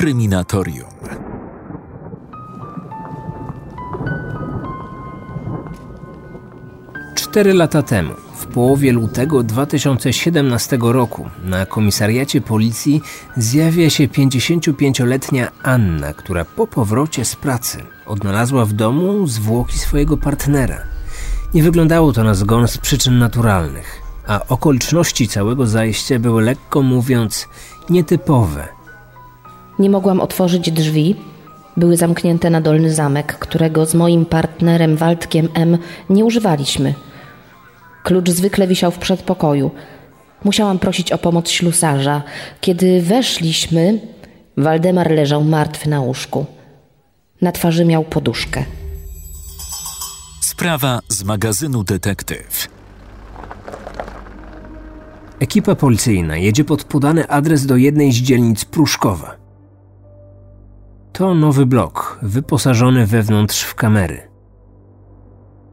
Kryminatorium. Cztery lata temu, w połowie lutego 2017 roku, na komisariacie policji zjawia się 55-letnia Anna, która po powrocie z pracy odnalazła w domu zwłoki swojego partnera. Nie wyglądało to na zgon z przyczyn naturalnych, a okoliczności całego zajścia były lekko mówiąc nietypowe. Nie mogłam otworzyć drzwi. Były zamknięte na dolny zamek, którego z moim partnerem Waldkiem M nie używaliśmy. Klucz zwykle wisiał w przedpokoju. Musiałam prosić o pomoc ślusarza. Kiedy weszliśmy, Waldemar leżał martwy na łóżku. Na twarzy miał poduszkę. Sprawa z magazynu Detektyw. Ekipa policyjna jedzie pod podany adres do jednej z dzielnic Pruszkowa. To nowy blok, wyposażony wewnątrz w kamery.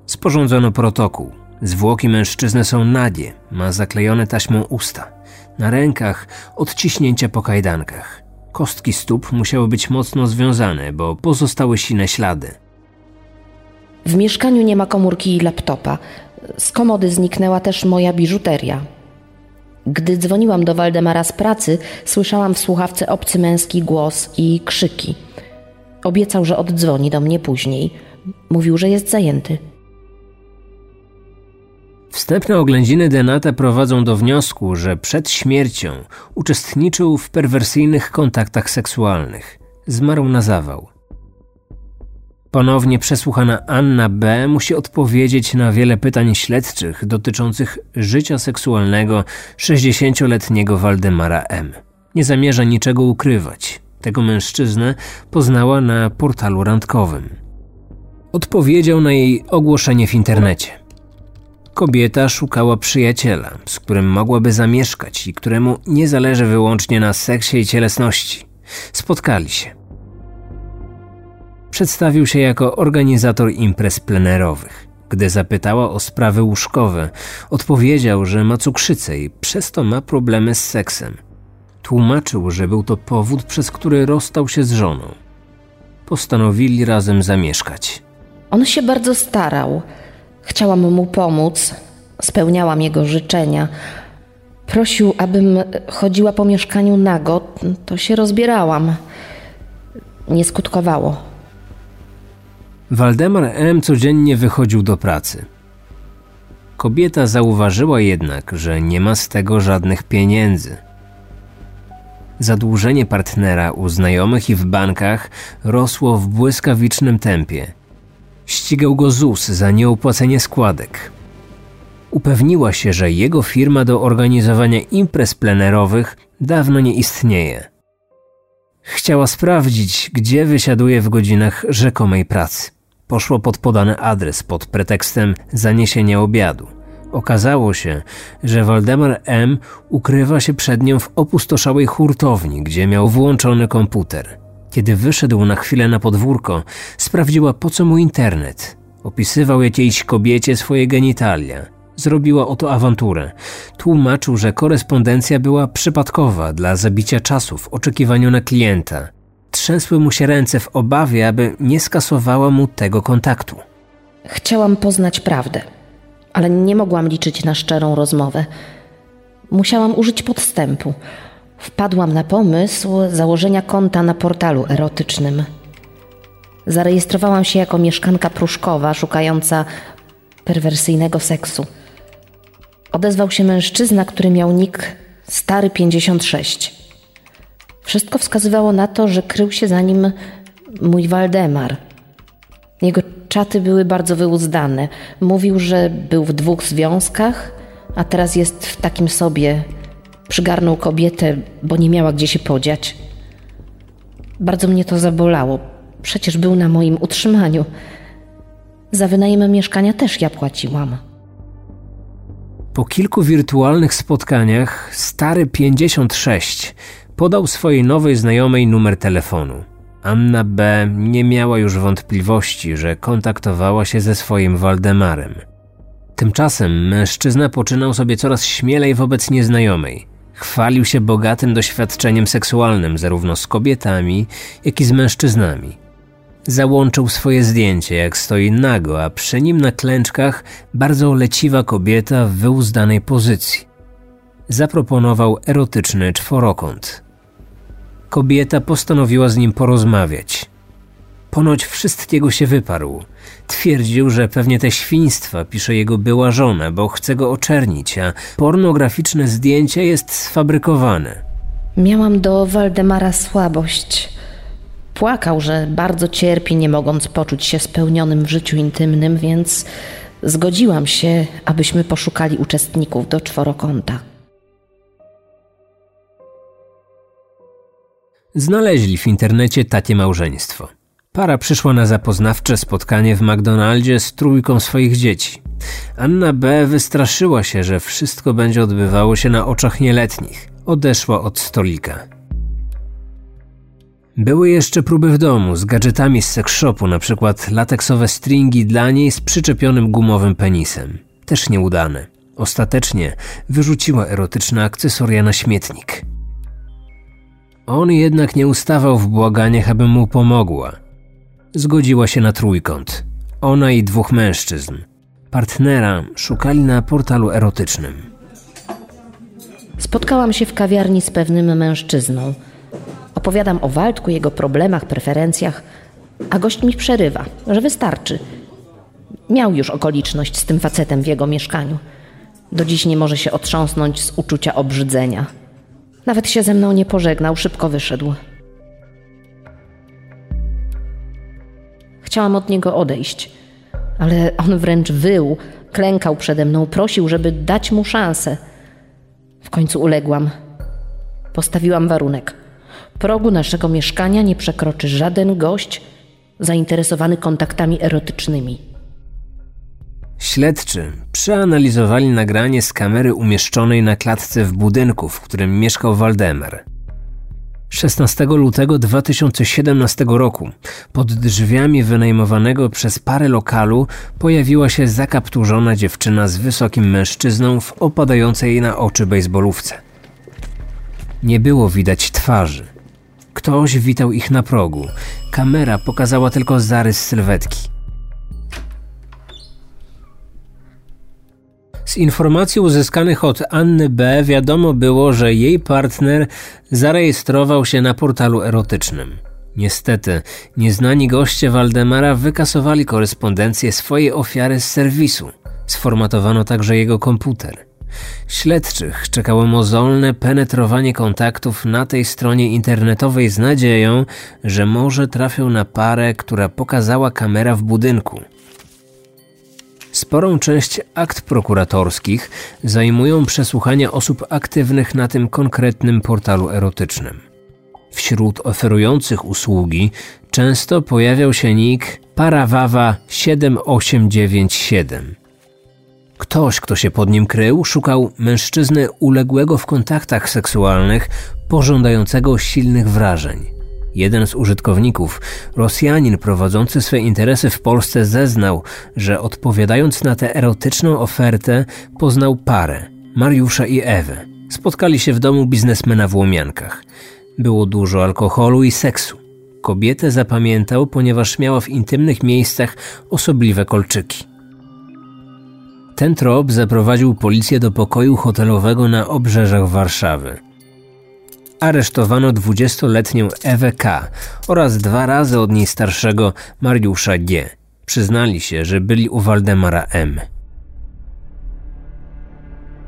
Sporządzono protokół. Zwłoki mężczyzny są nagie, ma zaklejone taśmą usta. Na rękach odciśnięcia po kajdankach. Kostki stóp musiały być mocno związane, bo pozostały sine ślady. W mieszkaniu nie ma komórki i laptopa. Z komody zniknęła też moja biżuteria. Gdy dzwoniłam do Waldemara z pracy, słyszałam w słuchawce obcy męski głos i krzyki. Obiecał, że oddzwoni do mnie później. Mówił, że jest zajęty. Wstępne oględziny Denata prowadzą do wniosku, że przed śmiercią uczestniczył w perwersyjnych kontaktach seksualnych. Zmarł na zawał. Ponownie przesłuchana Anna B. musi odpowiedzieć na wiele pytań śledczych dotyczących życia seksualnego 60-letniego Waldemara M. Nie zamierza niczego ukrywać. Tego mężczyznę poznała na portalu randkowym. Odpowiedział na jej ogłoszenie w internecie. Kobieta szukała przyjaciela, z którym mogłaby zamieszkać i któremu nie zależy wyłącznie na seksie i cielesności. Spotkali się. Przedstawił się jako organizator imprez plenerowych. Gdy zapytała o sprawy łóżkowe, odpowiedział, że ma cukrzycę i przez to ma problemy z seksem. Tłumaczył, że był to powód, przez który rozstał się z żoną. Postanowili razem zamieszkać. On się bardzo starał. Chciałam mu pomóc, spełniałam jego życzenia. Prosił, abym chodziła po mieszkaniu nago, to się rozbierałam. Nie skutkowało. Waldemar M. codziennie wychodził do pracy. Kobieta zauważyła jednak, że nie ma z tego żadnych pieniędzy. Zadłużenie partnera u znajomych i w bankach rosło w błyskawicznym tempie. Ścigał go ZUS za nieopłacenie składek. Upewniła się, że jego firma do organizowania imprez plenerowych dawno nie istnieje. Chciała sprawdzić, gdzie wysiaduje w godzinach rzekomej pracy. Poszło pod podany adres pod pretekstem zaniesienia obiadu. Okazało się, że Waldemar M. ukrywa się przed nią w opustoszałej hurtowni, gdzie miał włączony komputer. Kiedy wyszedł na chwilę na podwórko, sprawdziła po co mu internet. Opisywał jakiejś kobiecie swoje genitalia. Zrobiła oto awanturę. Tłumaczył, że korespondencja była przypadkowa dla zabicia czasu w oczekiwaniu na klienta. Trzęsły mu się ręce w obawie, aby nie skasowała mu tego kontaktu. Chciałam poznać prawdę, ale nie mogłam liczyć na szczerą rozmowę. Musiałam użyć podstępu. Wpadłam na pomysł założenia konta na portalu erotycznym. Zarejestrowałam się jako mieszkanka pruszkowa szukająca perwersyjnego seksu. Odezwał się mężczyzna, który miał nick Stary 56. Wszystko wskazywało na to, że krył się za nim mój Waldemar. Jego czaty były bardzo wyuzdane. Mówił, że był w dwóch związkach, a teraz jest w takim sobie. Przygarnął kobietę, bo nie miała gdzie się podziać. Bardzo mnie to zabolało. Przecież był na moim utrzymaniu. Za wynajem mieszkania też ja płaciłam. Po kilku wirtualnych spotkaniach stary 56 podał swojej nowej znajomej numer telefonu. Anna B. nie miała już wątpliwości, że kontaktowała się ze swoim Waldemarem. Tymczasem mężczyzna poczynał sobie coraz śmielej wobec nieznajomej. Chwalił się bogatym doświadczeniem seksualnym zarówno z kobietami, jak i z mężczyznami. Załączył swoje zdjęcie, jak stoi nago, a przy nim na klęczkach bardzo leciwa kobieta w wyuzdanej pozycji. Zaproponował erotyczny czworokąt. Kobieta postanowiła z nim porozmawiać. Ponoć wszystkiego się wyparł. Twierdził, że pewnie te świństwa pisze jego była żona, bo chce go oczernić, a pornograficzne zdjęcie jest sfabrykowane. Miałam do Waldemara słabość. Płakał, że bardzo cierpi, nie mogąc poczuć się spełnionym w życiu intymnym, więc zgodziłam się, abyśmy poszukali uczestników do czworokąta. Znaleźli w internecie takie małżeństwo. Para przyszła na zapoznawcze spotkanie w McDonaldzie z trójką swoich dzieci. Anna B. wystraszyła się, że wszystko będzie odbywało się na oczach nieletnich. Odeszła od stolika. Były jeszcze próby w domu z gadżetami z sekshopu, na przykład lateksowe stringi dla niej z przyczepionym gumowym penisem. Też nieudane. Ostatecznie wyrzuciła erotyczne akcesoria na śmietnik. On jednak nie ustawał w błaganiach, aby mu pomogła. Zgodziła się na trójkąt. Ona i dwóch mężczyzn. Partnera szukali na portalu erotycznym. Spotkałam się w kawiarni z pewnym mężczyzną. Opowiadam o Waldku, jego problemach, preferencjach, a gość mi przerywa, że wystarczy. Miał już okoliczność z tym facetem w jego mieszkaniu. Do dziś nie może się otrząsnąć z uczucia obrzydzenia. Nawet się ze mną nie pożegnał, szybko wyszedł. Chciałam od niego odejść, ale on wręcz wył, klękał przede mną, prosił, żeby dać mu szansę. W końcu uległam. Postawiłam warunek. Progu naszego mieszkania nie przekroczy żaden gość zainteresowany kontaktami erotycznymi. Śledczy przeanalizowali nagranie z kamery umieszczonej na klatce w budynku, w którym mieszkał Waldemar. 16 lutego 2017 roku pod drzwiami wynajmowanego przez parę lokalu pojawiła się zakapturzona dziewczyna z wysokim mężczyzną w opadającej na oczy bejsbolówce. Nie było widać twarzy. Ktoś witał ich na progu. Kamera pokazała tylko zarys sylwetki. Z informacji uzyskanych od Anny B. wiadomo było, że jej partner zarejestrował się na portalu erotycznym. Niestety, nieznani goście Waldemara wykasowali korespondencję swojej ofiary z serwisu. Sformatowano także jego komputer. Śledczych czekało mozolne penetrowanie kontaktów na tej stronie internetowej z nadzieją, że może trafią na parę, która pokazała kamera w budynku. Sporą część akt prokuratorskich zajmują przesłuchania osób aktywnych na tym konkretnym portalu erotycznym. Wśród oferujących usługi często pojawiał się nick Parawawa 7897. Ktoś, kto się pod nim krył, szukał mężczyzny uległego w kontaktach seksualnych, pożądającego silnych wrażeń. Jeden z użytkowników, Rosjanin prowadzący swe interesy w Polsce, zeznał, że odpowiadając na tę erotyczną ofertę, poznał parę Mariusza i Ewę. Spotkali się w domu biznesmena w Łomiankach. Było dużo alkoholu i seksu. Kobietę zapamiętał, ponieważ miała w intymnych miejscach osobliwe kolczyki. Ten trop zaprowadził policję do pokoju hotelowego na obrzeżach Warszawy aresztowano 20-letnią Ewę K. oraz dwa razy od niej starszego Mariusza G. Przyznali się, że byli u Waldemara M.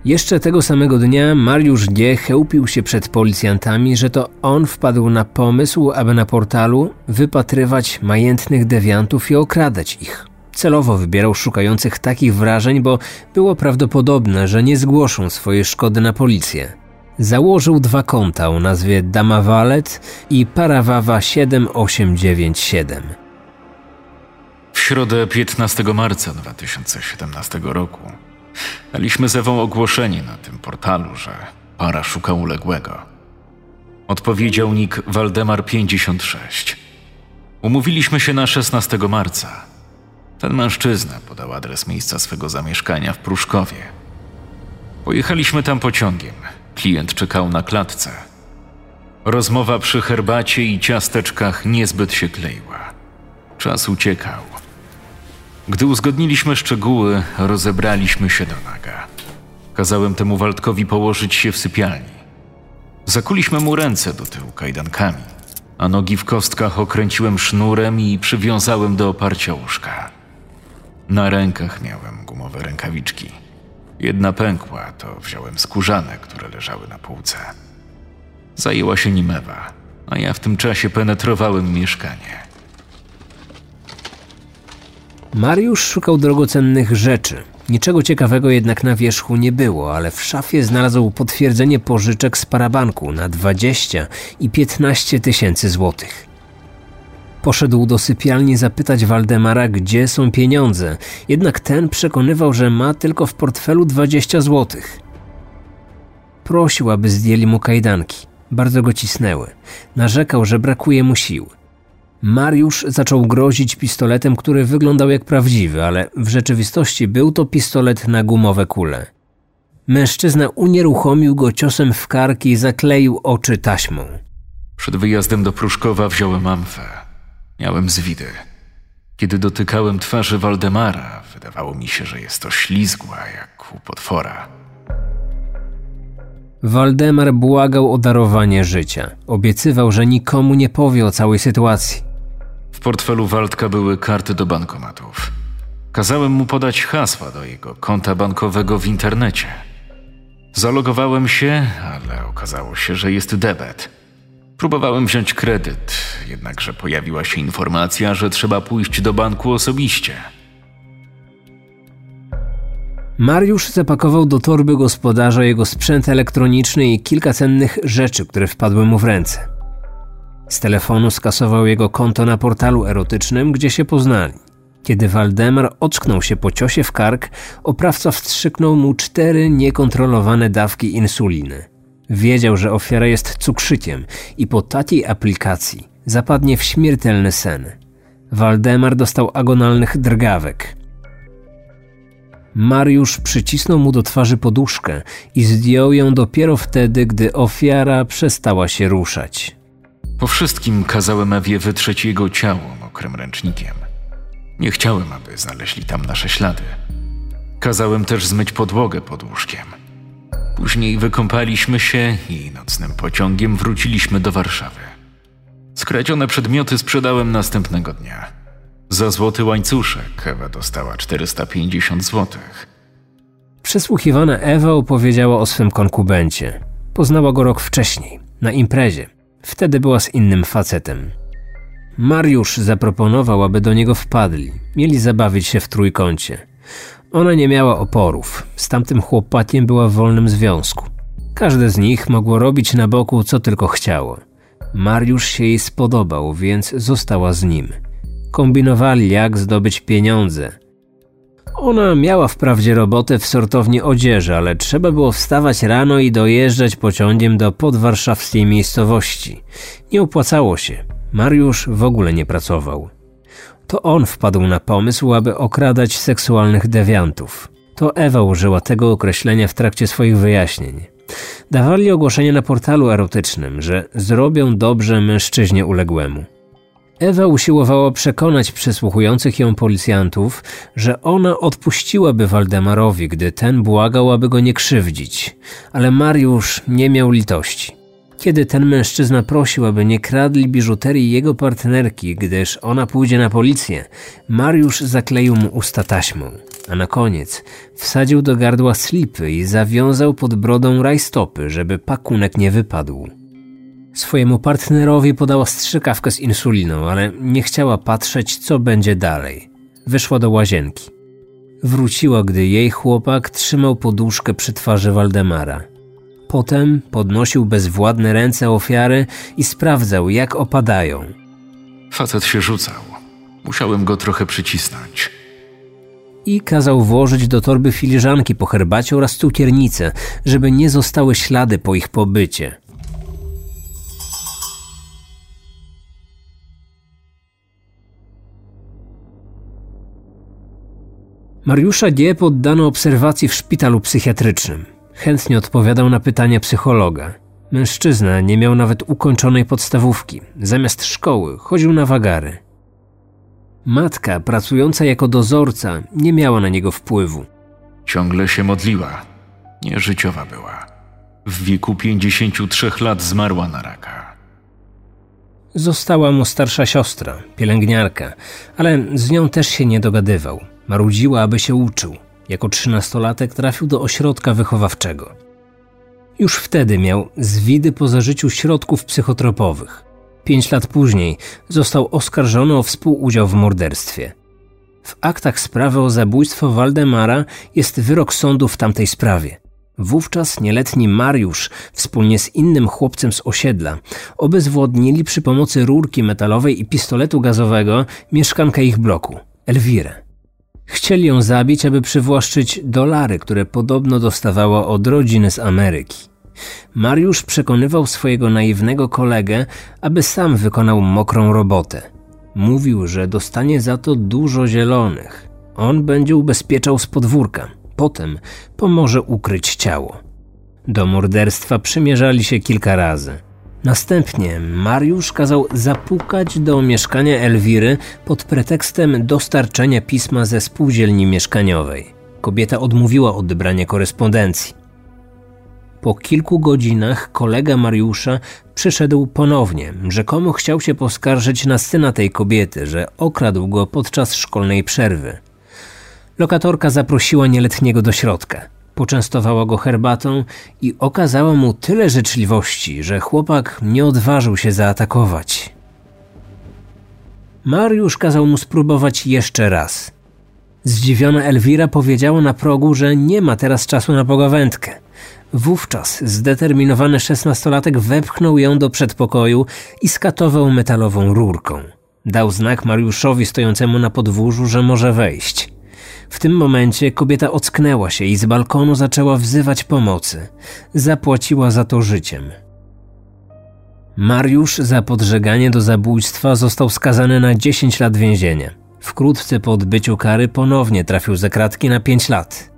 Jeszcze tego samego dnia Mariusz G. chełpił się przed policjantami, że to on wpadł na pomysł, aby na portalu wypatrywać majętnych dewiantów i okradać ich. Celowo wybierał szukających takich wrażeń, bo było prawdopodobne, że nie zgłoszą swojej szkody na policję. Założył dwa konta o nazwie Dama Walet i Parawawa 7897. W środę 15 marca 2017 roku daliśmy z Ewą ogłoszenie na tym portalu, że para szuka uległego. Odpowiedział nick Waldemar 56. Umówiliśmy się na 16 marca. Ten mężczyzna podał adres miejsca swego zamieszkania w Pruszkowie. Pojechaliśmy tam pociągiem. Klient czekał na klatce. Rozmowa przy herbacie i ciasteczkach niezbyt się kleiła. Czas uciekał. Gdy uzgodniliśmy szczegóły, rozebraliśmy się do naga. Kazałem temu Waldkowi położyć się w sypialni. Zakuliśmy mu ręce do tyłu kajdankami, a nogi w kostkach okręciłem sznurem i przywiązałem do oparcia łóżka. Na rękach miałem gumowe rękawiczki. Jedna pękła, to wziąłem skórzane, które leżały na półce. Zajęła się nim Ewa, a ja w tym czasie penetrowałem mieszkanie. Mariusz szukał drogocennych rzeczy. Niczego ciekawego jednak na wierzchu nie było, ale w szafie znalazł potwierdzenie pożyczek z parabanku na 20 i 15 tysięcy złotych. Poszedł do sypialni zapytać Waldemara, gdzie są pieniądze, jednak ten przekonywał, że ma tylko w portfelu 20 złotych. Prosił, aby zdjęli mu kajdanki. Bardzo go cisnęły. Narzekał, że brakuje mu sił. Mariusz zaczął grozić pistoletem, który wyglądał jak prawdziwy, ale w rzeczywistości był to pistolet na gumowe kule. Mężczyzna unieruchomił go ciosem w karki i zakleił oczy taśmą. Przed wyjazdem do Pruszkowa wziąłem amfę. Miałem zwidy. Kiedy dotykałem twarzy Waldemara, wydawało mi się, że jest to ślizgła jak u potwora. Waldemar błagał o darowanie życia. Obiecywał, że nikomu nie powie o całej sytuacji. W portfelu Waldka były karty do bankomatów. Kazałem mu podać hasła do jego konta bankowego w internecie. Zalogowałem się, ale okazało się, że jest debet. Próbowałem wziąć kredyt, jednakże pojawiła się informacja, że trzeba pójść do banku osobiście. Mariusz zapakował do torby gospodarza jego sprzęt elektroniczny i kilka cennych rzeczy, które wpadły mu w ręce. Z telefonu skasował jego konto na portalu erotycznym, gdzie się poznali. Kiedy Waldemar ocknął się po ciosie w kark, oprawca wstrzyknął mu cztery niekontrolowane dawki insuliny. Wiedział, że ofiara jest cukrzyciem i po takiej aplikacji zapadnie w śmiertelny sen. Waldemar dostał agonalnych drgawek. Mariusz przycisnął mu do twarzy poduszkę i zdjął ją dopiero wtedy, gdy ofiara przestała się ruszać. Po wszystkim kazałem Ewie wytrzeć jego ciało mokrym ręcznikiem. Nie chciałem, aby znaleźli tam nasze ślady. Kazałem też zmyć podłogę pod łóżkiem. Później wykąpaliśmy się i nocnym pociągiem wróciliśmy do Warszawy. Skradzione przedmioty sprzedałem następnego dnia. Za złoty łańcuszek Ewa dostała 450 złotych. Przesłuchiwana Ewa opowiedziała o swym konkubencie. Poznała go rok wcześniej, na imprezie. Wtedy była z innym facetem. Mariusz zaproponował, aby do niego wpadli. Mieli zabawić się w trójkącie. Ona nie miała oporów. Z tamtym chłopakiem była w wolnym związku. Każde z nich mogło robić na boku co tylko chciało. Mariusz się jej spodobał, więc została z nim. Kombinowali, jak zdobyć pieniądze. Ona miała wprawdzie robotę w sortowni odzieży, ale trzeba było wstawać rano i dojeżdżać pociągiem do podwarszawskiej miejscowości. Nie opłacało się. Mariusz w ogóle nie pracował. To on wpadł na pomysł, aby okradać seksualnych dewiantów. To Ewa użyła tego określenia w trakcie swoich wyjaśnień. Dawali ogłoszenie na portalu erotycznym, że zrobią dobrze mężczyźnie uległemu. Ewa usiłowała przekonać przesłuchujących ją policjantów, że ona odpuściłaby Waldemarowi, gdy ten błagał, aby go nie krzywdzić, ale Mariusz nie miał litości. Kiedy ten mężczyzna prosił, aby nie kradli biżuterii jego partnerki, gdyż ona pójdzie na policję, Mariusz zakleił mu usta taśmą, a na koniec wsadził do gardła slipy i zawiązał pod brodą rajstopy, żeby pakunek nie wypadł. Swojemu partnerowi podała strzykawkę z insuliną, ale nie chciała patrzeć, co będzie dalej. Wyszła do łazienki. Wróciła, gdy jej chłopak trzymał poduszkę przy twarzy Waldemara. Potem podnosił bezwładne ręce ofiary i sprawdzał, jak opadają. Facet się rzucał. Musiałem go trochę przycisnąć. I kazał włożyć do torby filiżanki po herbacie oraz cukiernicę, żeby nie zostały ślady po ich pobycie. Mariusza G. poddano obserwacji w szpitalu psychiatrycznym. Chętnie odpowiadał na pytania psychologa. Mężczyzna nie miał nawet ukończonej podstawówki. Zamiast szkoły chodził na wagary. Matka, pracująca jako dozorca, nie miała na niego wpływu. Ciągle się modliła. Nieżyciowa była. W wieku 53 lat zmarła na raka. Została mu starsza siostra, pielęgniarka, ale z nią też się nie dogadywał. Marudziła, aby się uczył. Jako trzynastolatek trafił do ośrodka wychowawczego. Już wtedy miał zwidy po zażyciu środków psychotropowych. Pięć lat później został oskarżony o współudział w morderstwie. W aktach sprawy o zabójstwo Waldemara jest wyrok sądu w tamtej sprawie. Wówczas nieletni Mariusz wspólnie z innym chłopcem z osiedla obezwładnili przy pomocy rurki metalowej i pistoletu gazowego mieszkankę ich bloku, Elwirę. Chcieli ją zabić, aby przywłaszczyć dolary, które podobno dostawała od rodziny z Ameryki. Mariusz przekonywał swojego naiwnego kolegę, aby sam wykonał mokrą robotę. Mówił, że dostanie za to dużo zielonych. On będzie ubezpieczał z podwórka. Potem pomoże ukryć ciało. Do morderstwa przymierzali się kilka razy. Następnie Mariusz kazał zapukać do mieszkania Elwiry pod pretekstem dostarczenia pisma ze spółdzielni mieszkaniowej. Kobieta odmówiła odebrania korespondencji. Po kilku godzinach kolega Mariusza przyszedł ponownie. Rzekomo chciał się poskarżyć na syna tej kobiety, że okradł go podczas szkolnej przerwy. Lokatorka zaprosiła nieletniego do środka. Poczęstowała go herbatą i okazała mu tyle życzliwości, że chłopak nie odważył się zaatakować. Mariusz kazał mu spróbować jeszcze raz. Zdziwiona Elwira powiedziała na progu, że nie ma teraz czasu na pogawędkę. Wówczas zdeterminowany szesnastolatek wepchnął ją do przedpokoju i skatował metalową rurką. Dał znak Mariuszowi stojącemu na podwórzu, że może wejść. W tym momencie kobieta ocknęła się i z balkonu zaczęła wzywać pomocy. Zapłaciła za to życiem. Mariusz za podżeganie do zabójstwa został skazany na 10 lat więzienia. Wkrótce po odbyciu kary ponownie trafił za kratki na 5 lat.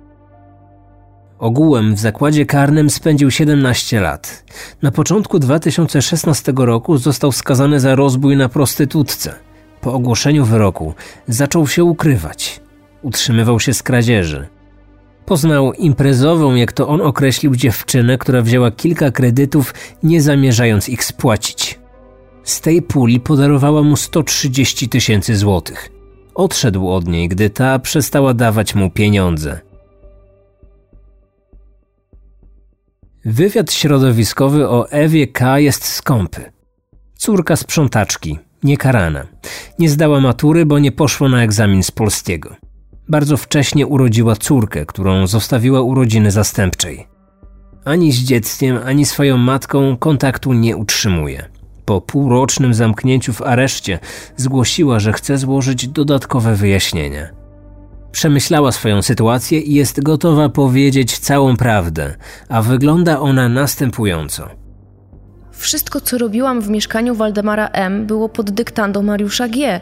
Ogółem w zakładzie karnym spędził 17 lat. Na początku 2016 roku został skazany za rozbój na prostytutce. Po ogłoszeniu wyroku zaczął się ukrywać. Utrzymywał się z kradzieży. Poznał imprezową, jak to on określił, dziewczynę, która wzięła kilka kredytów, nie zamierzając ich spłacić. Z tej puli podarowała mu 130 tysięcy złotych. Odszedł od niej, gdy ta przestała dawać mu pieniądze. Wywiad środowiskowy o Ewie K. jest skąpy. Córka sprzątaczki, niekarana. Nie zdała matury, bo nie poszło na egzamin z polskiego. Bardzo wcześnie urodziła córkę, którą zostawiła u rodziny zastępczej. Ani z dzieckiem, ani swoją matką kontaktu nie utrzymuje. Po półrocznym zamknięciu w areszcie zgłosiła, że chce złożyć dodatkowe wyjaśnienia. Przemyślała swoją sytuację i jest gotowa powiedzieć całą prawdę, a wygląda ona następująco. Wszystko, co robiłam w mieszkaniu Waldemara M., było pod dyktando Mariusza G.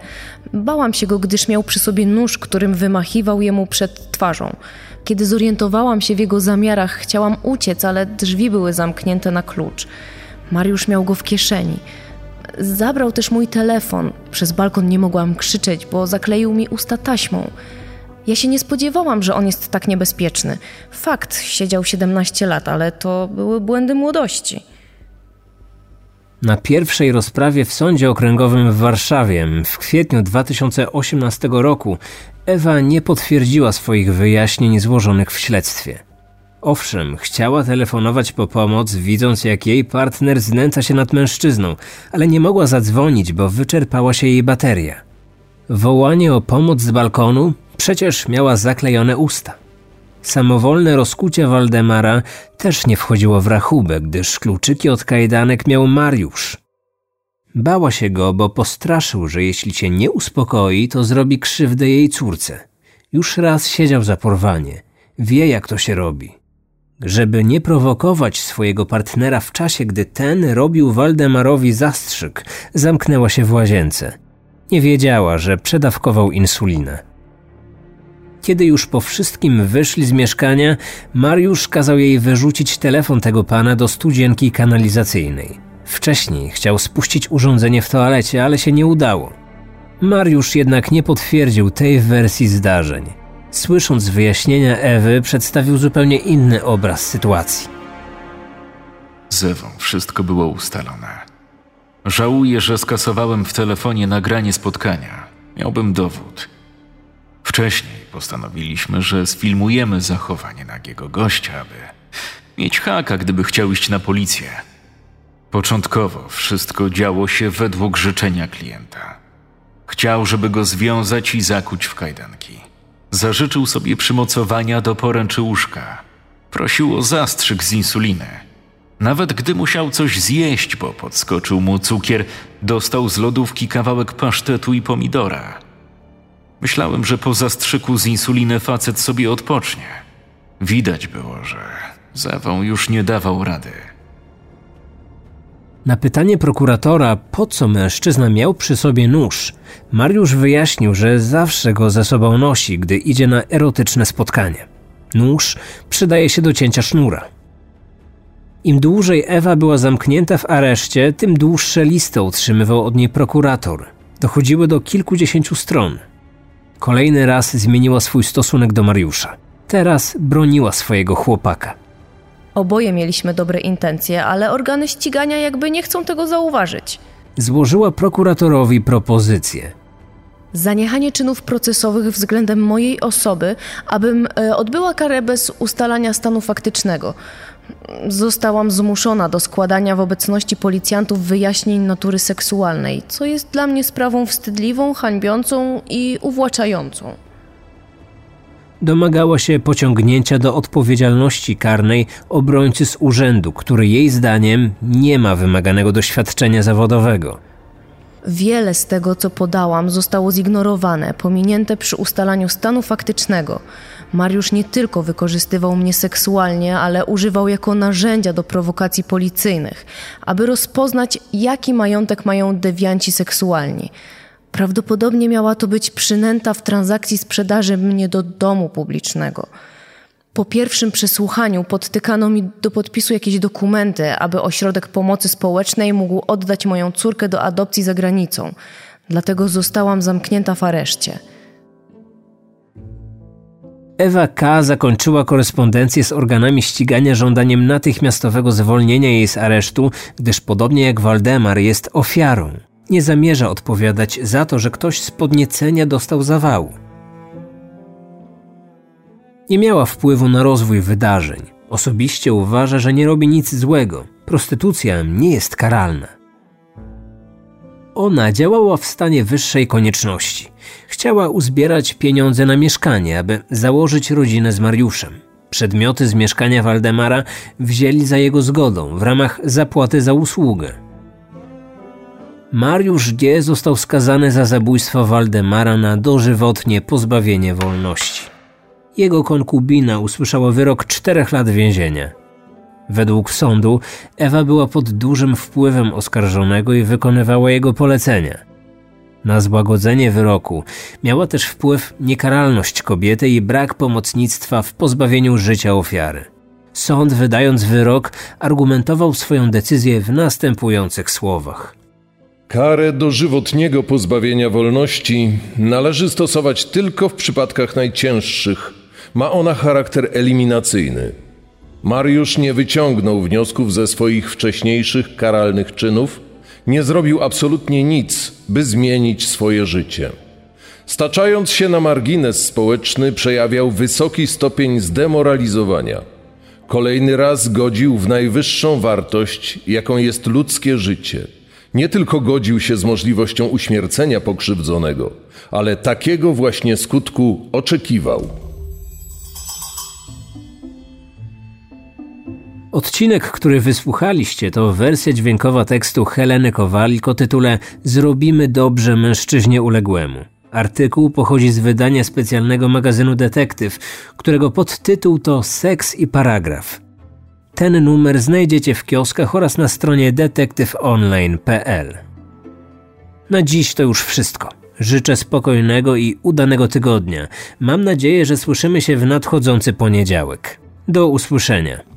Bałam się go, gdyż miał przy sobie nóż, którym wymachiwał jemu przed twarzą. Kiedy zorientowałam się w jego zamiarach, chciałam uciec, ale drzwi były zamknięte na klucz. Mariusz miał go w kieszeni. Zabrał też mój telefon. Przez balkon nie mogłam krzyczeć, bo zakleił mi usta taśmą. Ja się nie spodziewałam, że on jest tak niebezpieczny. Fakt, siedział 17 lat, ale to były błędy młodości. Na pierwszej rozprawie w Sądzie Okręgowym w Warszawie w kwietniu 2018 roku Ewa nie potwierdziła swoich wyjaśnień złożonych w śledztwie. Owszem, chciała telefonować po pomoc, widząc jak jej partner znęca się nad mężczyzną, ale nie mogła zadzwonić, bo wyczerpała się jej bateria. Wołanie o pomoc z balkonu przecież miała zaklejone usta. Samowolne rozkucie Waldemara też nie wchodziło w rachubę, gdyż kluczyki od kajdanek miał Mariusz. Bała się go, bo postraszył, że jeśli cię nie uspokoi, to zrobi krzywdę jej córce. Już raz siedział za porwanie. Wie, jak to się robi. Żeby nie prowokować swojego partnera w czasie, gdy ten robił Waldemarowi zastrzyk, zamknęła się w łazience. Nie wiedziała, że przedawkował insulinę. Kiedy już po wszystkim wyszli z mieszkania, Mariusz kazał jej wyrzucić telefon tego pana do studzienki kanalizacyjnej. Wcześniej chciał spuścić urządzenie w toalecie, ale się nie udało. Mariusz jednak nie potwierdził tej wersji zdarzeń. Słysząc wyjaśnienia Ewy, przedstawił zupełnie inny obraz sytuacji. Z Ewą wszystko było ustalone. Żałuję, że skasowałem w telefonie nagranie spotkania. Miałbym dowód. Wcześniej postanowiliśmy, że sfilmujemy zachowanie nagiego gościa, aby mieć haka, gdyby chciał iść na policję. Początkowo wszystko działo się według życzenia klienta. Chciał, żeby go związać i zakuć w kajdanki. Zażyczył sobie przymocowania do poręczy łóżka. Prosił o zastrzyk z insuliny. Nawet gdy musiał coś zjeść, bo podskoczył mu cukier, dostał z lodówki kawałek pasztetu i pomidora. Myślałem, że po zastrzyku z insuliny facet sobie odpocznie. Widać było, że zawą już nie dawał rady. Na pytanie prokuratora, po co mężczyzna miał przy sobie nóż, Mariusz wyjaśnił, że zawsze go ze sobą nosi, gdy idzie na erotyczne spotkanie. Nóż przydaje się do cięcia sznura. Im dłużej Ewa była zamknięta w areszcie, tym dłuższe listy otrzymywał od niej prokurator. Dochodziły do kilkudziesięciu stron. Kolejny raz zmieniła swój stosunek do Mariusza. Teraz broniła swojego chłopaka. Oboje mieliśmy dobre intencje, ale organy ścigania jakby nie chcą tego zauważyć. Złożyła prokuratorowi propozycję. Zaniechanie czynów procesowych względem mojej osoby, abym e, odbyła karę bez ustalania stanu faktycznego. Zostałam zmuszona do składania w obecności policjantów wyjaśnień natury seksualnej, co jest dla mnie sprawą wstydliwą, hańbiącą i uwłaczającą. Domagała się pociągnięcia do odpowiedzialności karnej obrońcy z urzędu, który jej zdaniem nie ma wymaganego doświadczenia zawodowego. Wiele z tego, co podałam, zostało zignorowane, pominięte przy ustalaniu stanu faktycznego. Mariusz nie tylko wykorzystywał mnie seksualnie, ale używał jako narzędzia do prowokacji policyjnych, aby rozpoznać, jaki majątek mają dewianci seksualni. Prawdopodobnie miała to być przynęta w transakcji sprzedaży mnie do domu publicznego. Po pierwszym przesłuchaniu podtykano mi do podpisu jakieś dokumenty, aby ośrodek pomocy społecznej mógł oddać moją córkę do adopcji za granicą. Dlatego zostałam zamknięta w areszcie. Ewa K. zakończyła korespondencję z organami ścigania żądaniem natychmiastowego zwolnienia jej z aresztu, gdyż podobnie jak Waldemar jest ofiarą. Nie zamierza odpowiadać za to, że ktoś z podniecenia dostał zawału. Nie miała wpływu na rozwój wydarzeń. Osobiście uważa, że nie robi nic złego. Prostytucja nie jest karalna. Ona działała w stanie wyższej konieczności. Chciała uzbierać pieniądze na mieszkanie, aby założyć rodzinę z Mariuszem. Przedmioty z mieszkania Waldemara wzięli za jego zgodą w ramach zapłaty za usługę. Mariusz G. został skazany za zabójstwo Waldemara na dożywotnie pozbawienie wolności. Jego konkubina usłyszała wyrok czterech lat więzienia. Według sądu Ewa była pod dużym wpływem oskarżonego i wykonywała jego polecenia. Na złagodzenie wyroku miała też wpływ niekaralność kobiety i brak pomocnictwa w pozbawieniu życia ofiary. Sąd, wydając wyrok, argumentował swoją decyzję w następujących słowach. Karę dożywotniego pozbawienia wolności należy stosować tylko w przypadkach najcięższych. Ma ona charakter eliminacyjny. Mariusz nie wyciągnął wniosków ze swoich wcześniejszych karalnych czynów, nie zrobił absolutnie nic, by zmienić swoje życie. Staczając się na margines społeczny, przejawiał wysoki stopień zdemoralizowania. Kolejny raz godził w najwyższą wartość, jaką jest ludzkie życie. Nie tylko godził się z możliwością uśmiercenia pokrzywdzonego, ale takiego właśnie skutku oczekiwał. Odcinek, który wysłuchaliście, to wersja dźwiękowa tekstu Heleny Kowalik o tytule Zrobimy dobrze mężczyźnie uległemu. Artykuł pochodzi z wydania specjalnego magazynu Detektyw, którego podtytuł to Seks i paragraf. Ten numer znajdziecie w kioskach oraz na stronie detektyfonline.pl. Na dziś to już wszystko. Życzę spokojnego i udanego tygodnia. Mam nadzieję, że słyszymy się w nadchodzący poniedziałek. Do usłyszenia.